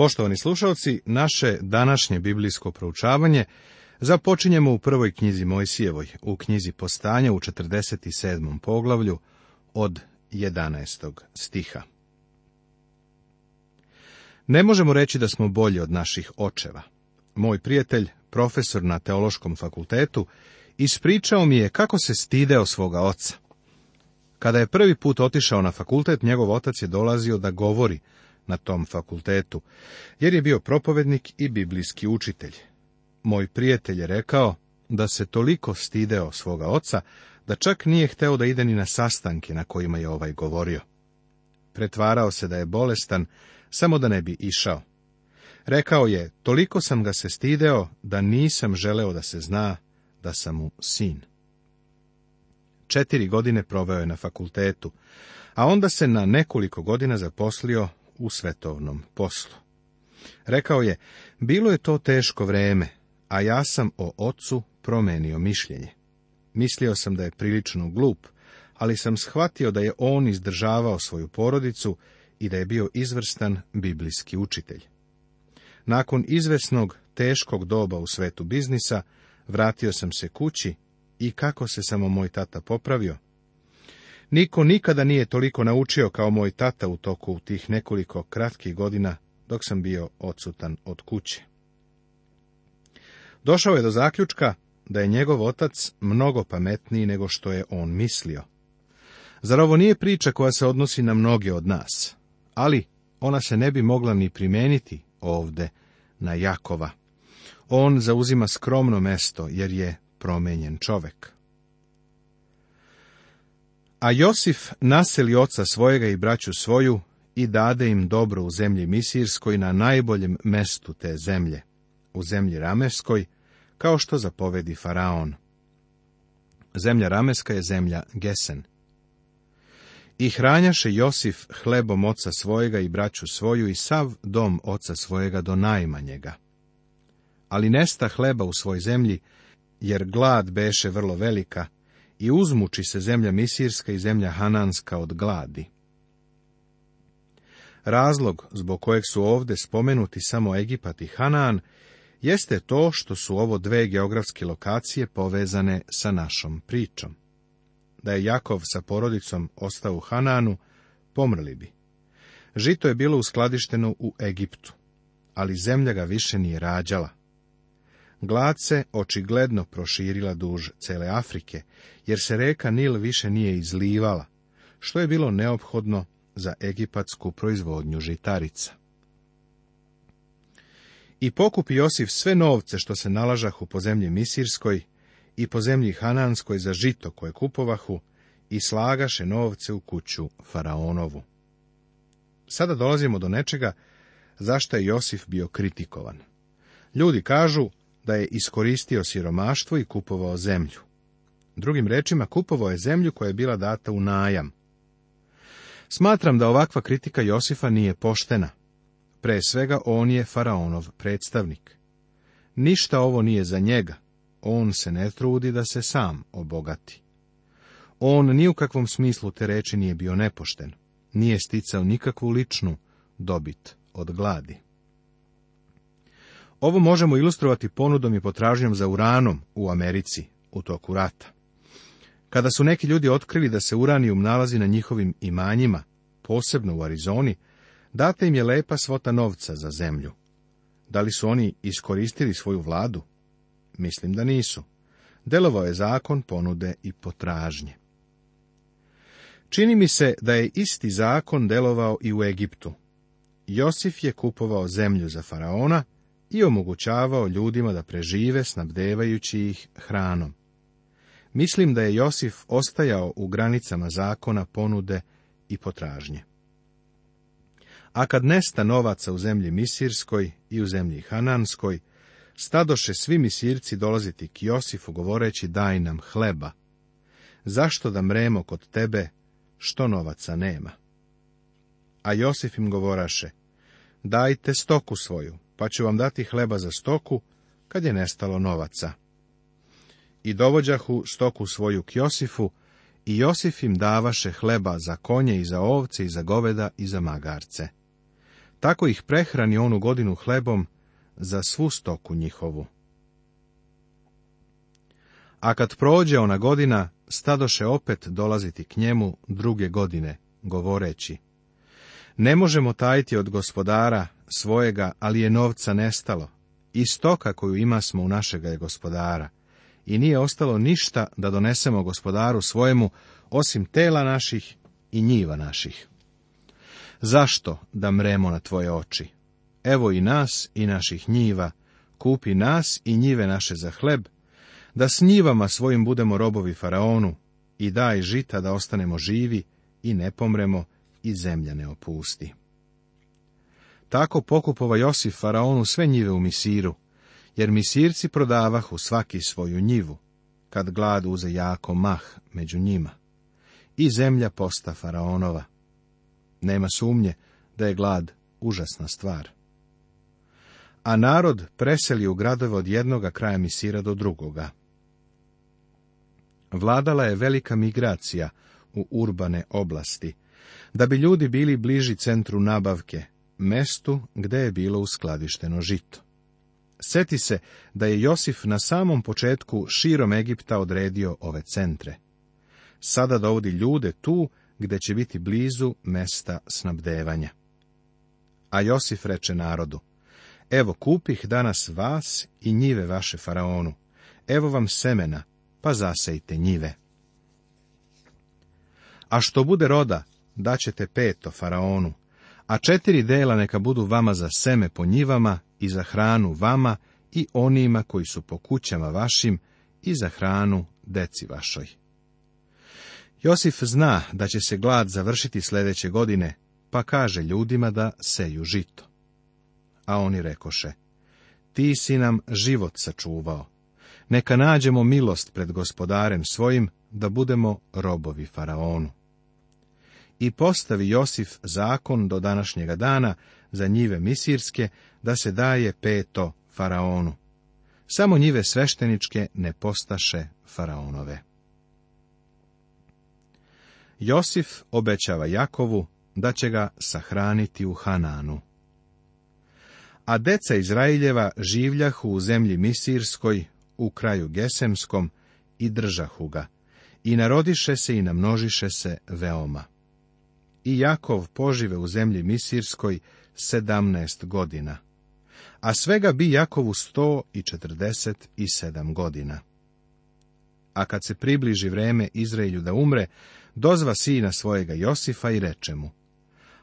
Poštovani slušalci, naše današnje biblijsko proučavanje započinjemo u prvoj knjizi Mojsijevoj, u knjizi Postanja u 47. poglavlju od 11. stiha. Ne možemo reći da smo bolji od naših očeva. Moj prijatelj, profesor na teološkom fakultetu, ispričao mi je kako se stideo svoga oca. Kada je prvi put otišao na fakultet, njegov otac je dolazio da govori na tom fakultetu, jer je bio propovednik i biblijski učitelj. Moj prijatelj je rekao da se toliko stideo svoga oca, da čak nije hteo da ide ni na sastanke na kojima je ovaj govorio. Pretvarao se da je bolestan, samo da ne bi išao. Rekao je, toliko sam ga se stideo, da nisam želeo da se zna da sam mu sin. Četiri godine proveo je na fakultetu, a onda se na nekoliko godina zaposlio u svetovnom poslu. Rekao je, bilo je to teško vreme, a ja sam o ocu promenio mišljenje. Mislio sam da je prilično glup, ali sam shvatio da je on izdržavao svoju porodicu i da je bio izvrstan biblijski učitelj. Nakon izvesnog teškog doba u svetu biznisa, vratio sam se kući i kako se samo moj tata popravio, Niko nikada nije toliko naučio kao moj tata u toku tih nekoliko kratkih godina dok sam bio odsutan od kuće. Došao je do zaključka da je njegov otac mnogo pametniji nego što je on mislio. Zar ovo nije priča koja se odnosi na mnoge od nas, ali ona se ne bi mogla ni primijeniti ovde na Jakova. On zauzima skromno mesto jer je promenjen čovek. A Josif naseli oca svojega i braću svoju i dade im dobro u zemlji Misirskoj na najboljem mestu te zemlje, u zemlji Rameskoj, kao što zapovedi Faraon. Zemlja Rameska je zemlja Gesen. I hranjaše Josif hlebom oca svojega i braću svoju i sav dom oca svojega do najmanjega. Ali nesta hleba u svoj zemlji, jer glad beše vrlo velika, i uzmuči se zemlja Misirska i zemlja Hananska od gladi. Razlog zbog kojeg su ovdje spomenuti samo Egipat i Hanan jeste to što su ovo dve geografske lokacije povezane sa našom pričom. Da je Jakov sa porodicom ostao u Hananu, pomrli bi. Žito je bilo uskladišteno u Egiptu, ali zemlja ga više nije rađala. Glad se očigledno proširila duž cele Afrike, jer se reka Nil više nije izlivala, što je bilo neophodno za egipatsku proizvodnju žitarica. I pokupi Josif sve novce što se nalažahu po zemlji Misirskoj i po zemlji Hananskoj za žito koje kupovahu i slagaše novce u kuću Faraonovu. Sada dolazimo do nečega zašto je Josif bio kritikovan. Ljudi kažu, da je iskoristio siromaštvo i kupovao zemlju. Drugim rečima, kupovao je zemlju koja je bila data u najam. Smatram da ovakva kritika Josifa nije poštena. Pre svega, on je faraonov predstavnik. Ništa ovo nije za njega. On se ne trudi da se sam obogati. On ni u kakvom smislu te reči nije bio nepošten. Nije sticao nikakvu ličnu dobit od gladi. Ovo možemo ilustrovati ponudom i potražnjom za uranom u Americi u toku rata. Kada su neki ljudi otkrili da se uranijum nalazi na njihovim imanjima, posebno u Arizoni, date im je lepa svota novca za zemlju. Da li su oni iskoristili svoju vladu? Mislim da nisu. Delovao je zakon ponude i potražnje. Čini mi se da je isti zakon delovao i u Egiptu. Josif je kupovao zemlju za faraona, i omogućavao ljudima da prežive snabdevajući ih hranom. Mislim da je Josif ostajao u granicama zakona ponude i potražnje. A kad nesta novaca u zemlji Misirskoj i u zemlji Hananskoj, stadoše svi Misirci dolaziti k Josifu govoreći daj nam hleba. Zašto da mremo kod tebe, što novaca nema? A Josif im govoraše, dajte stoku svoju, pa ću vam dati hleba za stoku, kad je nestalo novaca. I dovođahu stoku svoju k Josifu, i Josif im davaše hleba za konje i za ovce i za goveda i za magarce. Tako ih prehrani onu godinu hlebom za svu stoku njihovu. A kad prođe ona godina, stadoše opet dolaziti k njemu druge godine, govoreći. Ne možemo tajiti od gospodara, svojega, ali je novca nestalo. I stoka koju ima smo u našega je gospodara. I nije ostalo ništa da donesemo gospodaru svojemu, osim tela naših i njiva naših. Zašto da mremo na tvoje oči? Evo i nas i naših njiva, kupi nas i njive naše za hleb, da s njivama svojim budemo robovi faraonu i daj žita da ostanemo živi i ne pomremo i zemlja ne opusti. Tako pokupova Josif faraonu sve njive u Misiru, jer Misirci prodavahu svaki svoju njivu, kad glad uze jako mah među njima. I zemlja posta faraonova. Nema sumnje da je glad užasna stvar. A narod preseli u gradove od jednoga kraja Misira do drugoga. Vladala je velika migracija u urbane oblasti, da bi ljudi bili bliži centru nabavke, mestu gde je bilo uskladišteno žito. Seti se da je Josif na samom početku širom Egipta odredio ove centre. Sada dovodi ljude tu gde će biti blizu mesta snabdevanja. A Josif reče narodu, evo kupih danas vas i njive vaše faraonu, evo vam semena, pa zasejte njive. A što bude roda, daćete peto faraonu, a četiri dela neka budu vama za seme po njivama i za hranu vama i onima koji su po kućama vašim i za hranu deci vašoj. Josif zna da će se glad završiti sljedeće godine, pa kaže ljudima da seju žito. A oni rekoše, ti si nam život sačuvao. Neka nađemo milost pred gospodarem svojim, da budemo robovi faraonu i postavi Josif zakon do današnjega dana za njive misirske da se daje peto faraonu. Samo njive svešteničke ne postaše faraonove. Josif obećava Jakovu da će ga sahraniti u Hananu. A deca Izraeljeva življahu u zemlji Misirskoj, u kraju Gesemskom, i držahu ga, i narodiše se i namnožiše se veoma i Jakov požive u zemlji Misirskoj sedamnest godina, a svega bi Jakovu sto i četrdeset i sedam godina. A kad se približi vreme Izraelju da umre, dozva sina svojega Josifa i reče mu,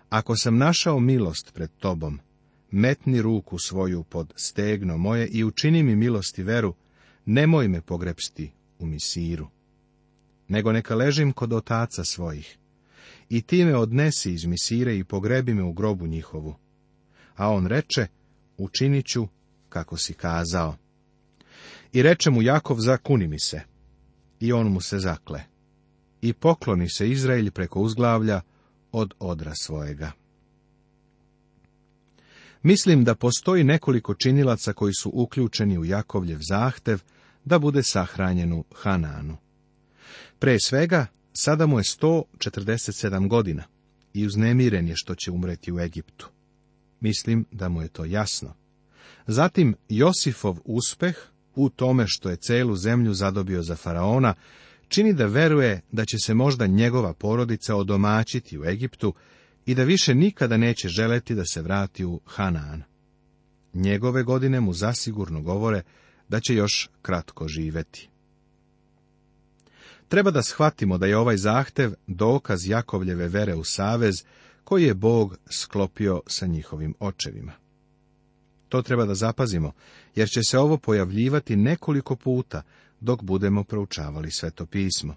Ako sam našao milost pred tobom, metni ruku svoju pod stegno moje i učini mi milosti veru, nemoj me pogrepsti u misiru. Nego neka ležim kod otaca svojih, i time odnesi iz misire i pogrebi me u grobu njihovu. A on reče, učinit ću kako si kazao. I reče mu Jakov, zakuni mi se. I on mu se zakle. I pokloni se Izrael preko uzglavlja od odra svojega. Mislim da postoji nekoliko činilaca koji su uključeni u Jakovljev zahtev da bude sahranjen u Hananu. Pre svega, Sada mu je 147 godina i uznemiren je što će umreti u Egiptu. Mislim da mu je to jasno. Zatim Josifov uspeh u tome što je celu zemlju zadobio za faraona, čini da veruje da će se možda njegova porodica odomaćiti u Egiptu i da više nikada neće željeti da se vrati u Hanan. Njegove godine mu zasigurno govore da će još kratko živjeti. Treba da shvatimo da je ovaj zahtev dokaz Jakovljeve vere u savez koji je Bog sklopio sa njihovim očevima. To treba da zapazimo, jer će se ovo pojavljivati nekoliko puta dok budemo proučavali sveto pismo.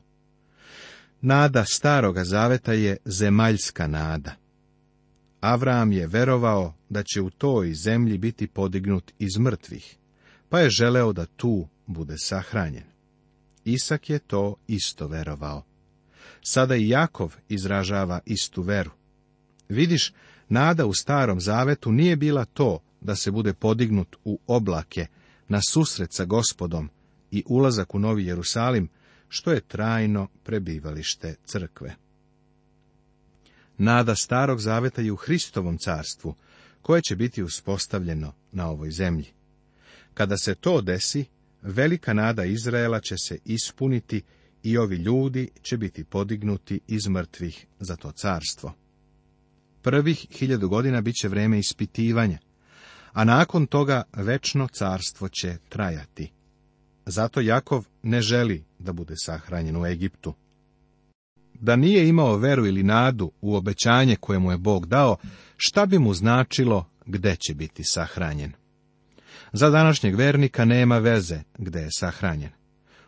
Nada staroga zaveta je zemaljska nada. Avram je verovao da će u toj zemlji biti podignut iz mrtvih, pa je želeo da tu bude sahranjen. Isak je to isto verovao. Sada i Jakov izražava istu veru. Vidiš, nada u starom zavetu nije bila to da se bude podignut u oblake, na susret sa gospodom i ulazak u Novi Jerusalim, što je trajno prebivalište crkve. Nada starog zaveta je u Hristovom carstvu, koje će biti uspostavljeno na ovoj zemlji. Kada se to desi, Velika nada Izraela će se ispuniti i ovi ljudi će biti podignuti iz mrtvih za to carstvo. Prvih hiljadu godina bit će vreme ispitivanja, a nakon toga večno carstvo će trajati. Zato Jakov ne želi da bude sahranjen u Egiptu. Da nije imao veru ili nadu u obećanje koje mu je Bog dao, šta bi mu značilo gde će biti sahranjen? za današnjeg vernika nema veze gde je sahranjen.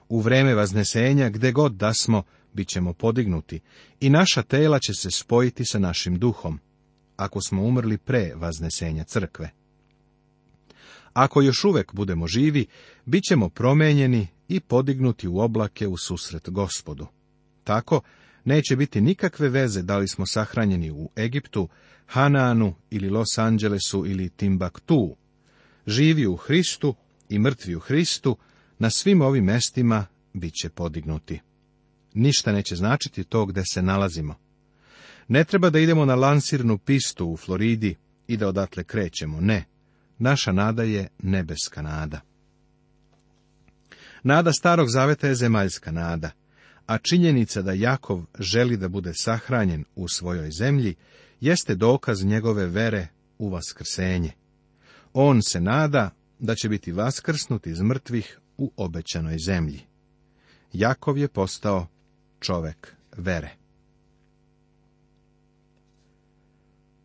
U vreme vaznesenja, gde god da smo, bit ćemo podignuti i naša tela će se spojiti sa našim duhom, ako smo umrli pre vaznesenja crkve. Ako još uvek budemo živi, bit ćemo promenjeni i podignuti u oblake u susret gospodu. Tako, neće biti nikakve veze da li smo sahranjeni u Egiptu, Hananu ili Los Angelesu ili Timbaktu živi u Hristu i mrtvi u Hristu, na svim ovim mestima bit će podignuti. Ništa neće značiti to gde se nalazimo. Ne treba da idemo na lansirnu pistu u Floridi i da odatle krećemo, ne. Naša nada je nebeska nada. Nada starog zaveta je zemaljska nada, a činjenica da Jakov želi da bude sahranjen u svojoj zemlji jeste dokaz njegove vere u vaskrsenje. On se nada da će biti vaskrsnut iz mrtvih u obećanoj zemlji. Jakov je postao čovek vere.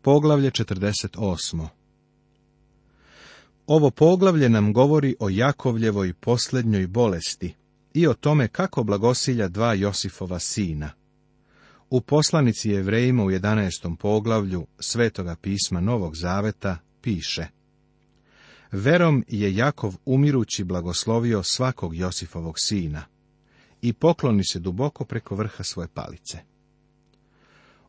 Poglavlje 48. Ovo poglavlje nam govori o Jakovljevoj posljednjoj bolesti i o tome kako blagosilja dva Josifova sina. U poslanici Jevrejima u 11. poglavlju Svetoga pisma Novog Zaveta piše Verom je Jakov umirući blagoslovio svakog Josifovog sina i pokloni se duboko preko vrha svoje palice.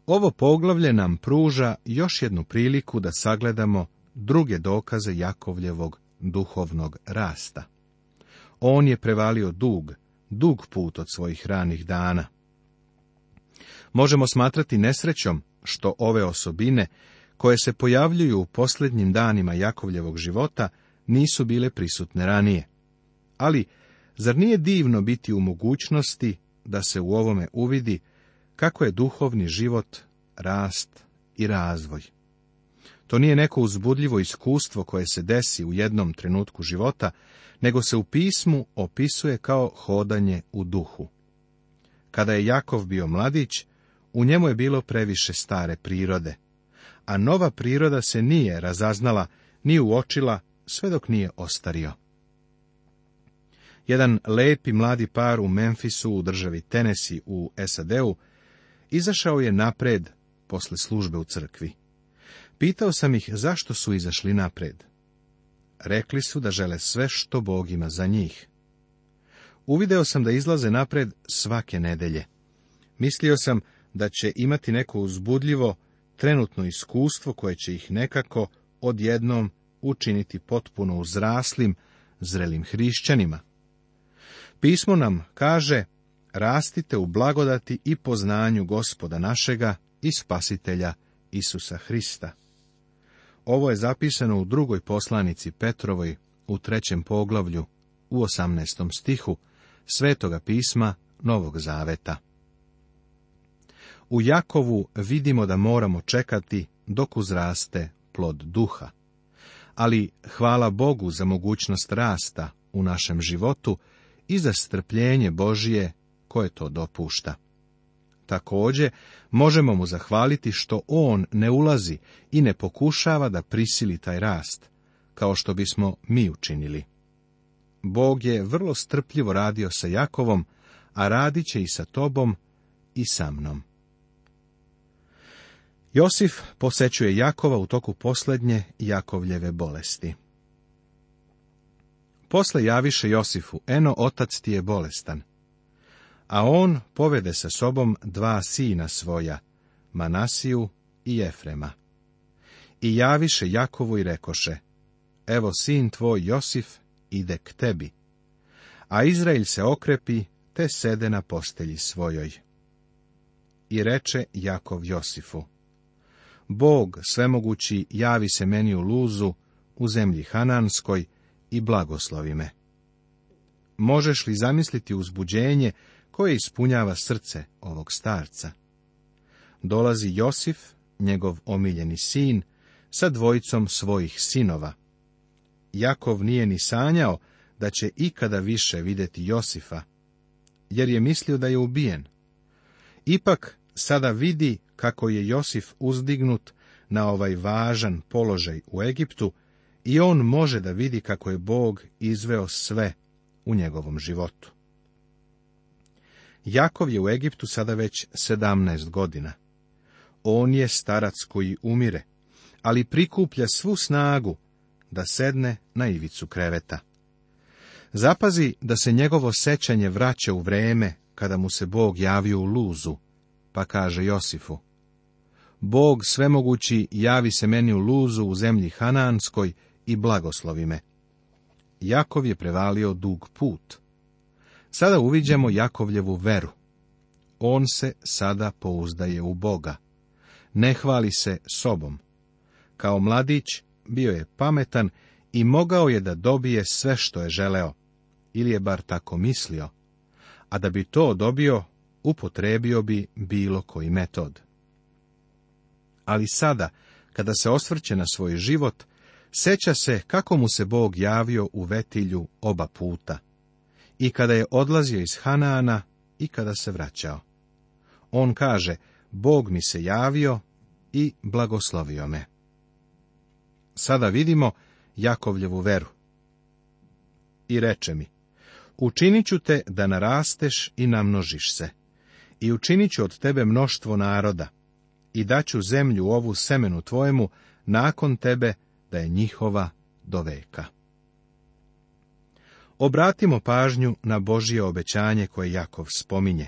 Ovo poglavlje nam pruža još jednu priliku da sagledamo druge dokaze Jakovljevog duhovnog rasta. On je prevalio dug, dug put od svojih ranih dana. Možemo smatrati nesrećom što ove osobine koje se pojavljuju u posljednjim danima Jakovljevog života, nisu bile prisutne ranije. Ali, zar nije divno biti u mogućnosti da se u ovome uvidi kako je duhovni život, rast i razvoj? To nije neko uzbudljivo iskustvo koje se desi u jednom trenutku života, nego se u pismu opisuje kao hodanje u duhu. Kada je Jakov bio mladić, u njemu je bilo previše stare prirode – a nova priroda se nije razaznala ni uočila sve dok nije ostario. Jedan lepi mladi par u Memfisu u državi tenesi u SAD-u izašao je napred posle službe u crkvi. Pitao sam ih zašto su izašli napred. Rekli su da žele sve što Bog ima za njih. Uvideo sam da izlaze napred svake nedelje. Mislio sam da će imati neko uzbudljivo trenutno iskustvo koje će ih nekako odjednom učiniti potpuno uzraslim, zrelim hrišćanima. Pismo nam kaže, rastite u blagodati i poznanju gospoda našega i spasitelja Isusa Hrista. Ovo je zapisano u drugoj poslanici Petrovoj, u trećem poglavlju, u osamnestom stihu, svetoga pisma Novog Zaveta. U Jakovu vidimo da moramo čekati dok uzraste plod duha. Ali hvala Bogu za mogućnost rasta u našem životu i za strpljenje Božije koje to dopušta. Također, možemo mu zahvaliti što on ne ulazi i ne pokušava da prisili taj rast, kao što bismo mi učinili. Bog je vrlo strpljivo radio sa Jakovom, a radit će i sa tobom i sa mnom. Josif posećuje Jakova u toku posljednje Jakovljeve bolesti. Posle javiše Josifu, eno otac ti je bolestan. A on povede sa sobom dva sina svoja, Manasiju i Efrema. I javiše Jakovu i rekoše, evo sin tvoj Josif ide k tebi. A Izrael se okrepi, te sede na postelji svojoj. I reče Jakov Josifu, Bog svemogući javi se meni u luzu, u zemlji Hananskoj i blagoslovi me. Možeš li zamisliti uzbuđenje koje ispunjava srce ovog starca? Dolazi Josif, njegov omiljeni sin, sa dvojicom svojih sinova. Jakov nije ni sanjao da će ikada više vidjeti Josifa, jer je mislio da je ubijen. Ipak sada vidi kako je Josif uzdignut na ovaj važan položaj u Egiptu i on može da vidi kako je Bog izveo sve u njegovom životu. Jakov je u Egiptu sada već sedamnaest godina. On je starac koji umire, ali prikuplja svu snagu da sedne na ivicu kreveta. Zapazi da se njegovo sećanje vraća u vreme kada mu se Bog javio u luzu, pa kaže Josifu, Bog svemogući javi se meni u luzu u zemlji Hananskoj i blagoslovi me. Jakov je prevalio dug put. Sada uviđamo Jakovljevu veru. On se sada pouzdaje u Boga. Ne hvali se sobom. Kao mladić bio je pametan i mogao je da dobije sve što je želeo, ili je bar tako mislio, a da bi to dobio, upotrebio bi bilo koji metod ali sada, kada se osvrće na svoj život, seća se kako mu se Bog javio u vetilju oba puta. I kada je odlazio iz Hanana i kada se vraćao. On kaže, Bog mi se javio i blagoslovio me. Sada vidimo Jakovljevu veru. I reče mi, učinit ću te da narasteš i namnožiš se, i učinit ću od tebe mnoštvo naroda, i daću zemlju ovu semenu tvojemu nakon tebe da je njihova do veka. Obratimo pažnju na Božje obećanje koje Jakov spominje,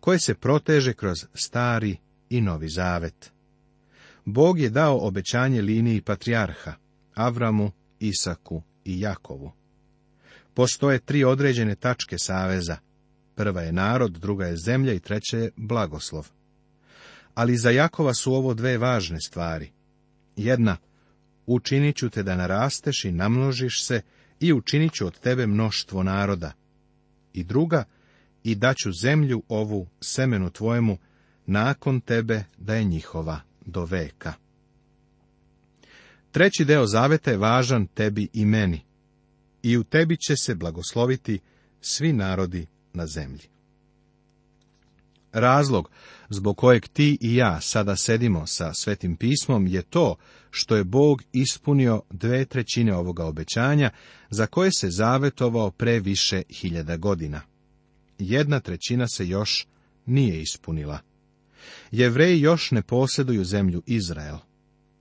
koje se proteže kroz stari i novi zavet. Bog je dao obećanje liniji patrijarha, Avramu, Isaku i Jakovu. Postoje tri određene tačke saveza. Prva je narod, druga je zemlja i treća je blagoslov ali za Jakova su ovo dve važne stvari. Jedna, učinit ću te da narasteš i namnožiš se i učinit ću od tebe mnoštvo naroda. I druga, i daću zemlju ovu semenu tvojemu nakon tebe da je njihova do veka. Treći deo zaveta je važan tebi i meni. I u tebi će se blagosloviti svi narodi na zemlji. Razlog zbog kojeg ti i ja sada sedimo sa svetim pismom je to što je Bog ispunio dve trećine ovoga obećanja za koje se zavetovao pre više hiljada godina. Jedna trećina se još nije ispunila. Jevreji još ne posjeduju zemlju Izrael.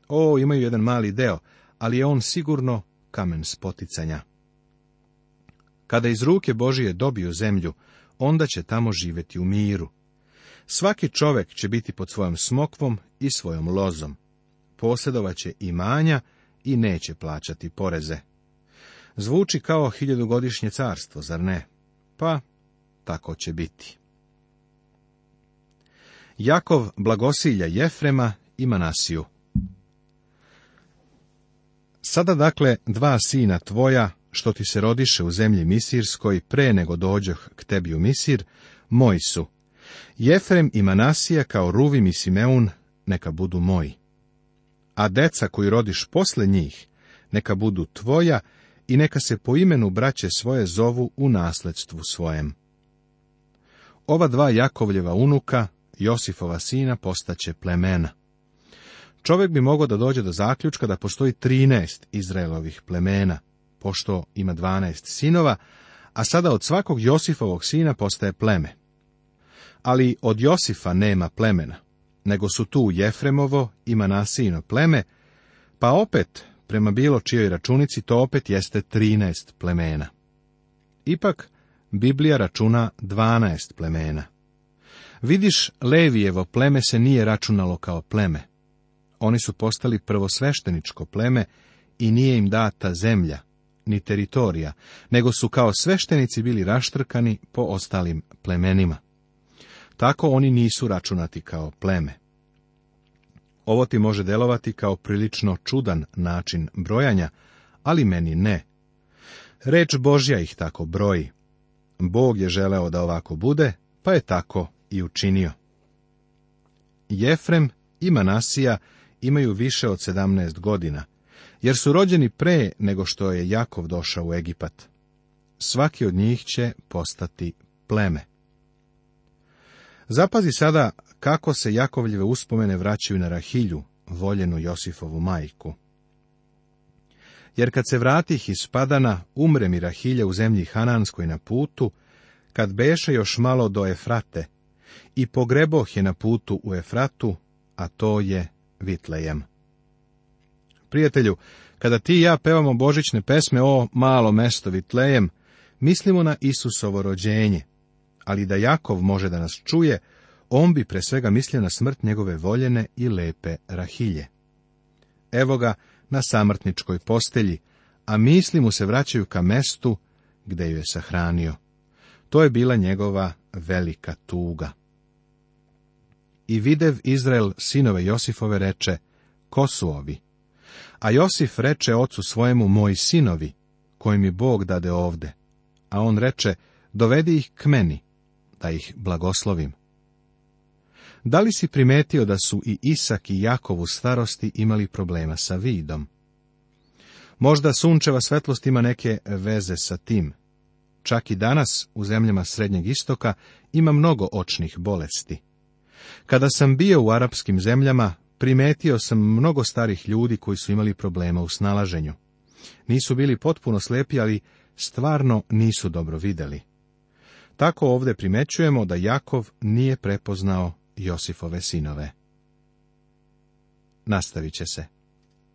O, imaju jedan mali deo, ali je on sigurno kamen spoticanja. Kada iz ruke Božije dobiju zemlju, onda će tamo živjeti u miru. Svaki čovek će biti pod svojom smokvom i svojom lozom. Posjedovaće imanja i neće plaćati poreze. Zvuči kao hiljadugodišnje carstvo, zar ne? Pa, tako će biti. Jakov blagosilja Jefrema i Manasiju. Sada dakle dva sina tvoja, što ti se rodiše u zemlji Misirskoj, pre nego dođoh k tebi u Misir, moji su, Jefrem i Manasija kao Ruvim i Simeun neka budu moji. A deca koji rodiš posle njih, neka budu tvoja i neka se po imenu braće svoje zovu u nasledstvu svojem. Ova dva Jakovljeva unuka, Josifova sina, postaće plemena. Čovjek bi mogao da dođe do zaključka da postoji 13 Izraelovih plemena, pošto ima 12 sinova, a sada od svakog Josifovog sina postaje pleme ali od Josifa nema plemena, nego su tu Jefremovo i Manasijino pleme, pa opet, prema bilo čijoj računici, to opet jeste 13 plemena. Ipak, Biblija računa 12 plemena. Vidiš, Levijevo pleme se nije računalo kao pleme. Oni su postali prvosvešteničko pleme i nije im data zemlja, ni teritorija, nego su kao sveštenici bili raštrkani po ostalim plemenima. Tako oni nisu računati kao pleme. Ovo ti može delovati kao prilično čudan način brojanja, ali meni ne. Reč Božja ih tako broji. Bog je želeo da ovako bude, pa je tako i učinio. Jefrem i Manasija imaju više od 17 godina, jer su rođeni pre nego što je Jakov došao u Egipat. Svaki od njih će postati pleme. Zapazi sada kako se Jakovljeve uspomene vraćaju na Rahilju, voljenu Josifovu majku. Jer kad se vratih iz Padana, umre mi Rahilja u zemlji Hananskoj na putu, kad beše još malo do Efrate, i pogreboh je na putu u Efratu, a to je Vitlejem. Prijatelju, kada ti i ja pevamo božićne pesme o malo mesto Vitlejem, mislimo na Isusovo rođenje, ali da Jakov može da nas čuje, on bi pre svega mislio na smrt njegove voljene i lepe Rahilje. Evo ga na samrtničkoj postelji, a misli mu se vraćaju ka mestu gde ju je sahranio. To je bila njegova velika tuga. I videv Izrael sinove Josifove reče, ko su ovi? A Josif reče ocu svojemu, moji sinovi, koji mi Bog dade ovde. A on reče, dovedi ih k meni da ih blagoslovim. Da li si primetio da su i Isak i Jakov u starosti imali problema sa vidom? Možda sunčeva svetlost ima neke veze sa tim. Čak i danas u zemljama Srednjeg istoka ima mnogo očnih bolesti. Kada sam bio u arapskim zemljama, primetio sam mnogo starih ljudi koji su imali problema u snalaženju. Nisu bili potpuno slepi, ali stvarno nisu dobro videli. Tako ovdje primećujemo da Jakov nije prepoznao Josifove sinove. Nastavit će se.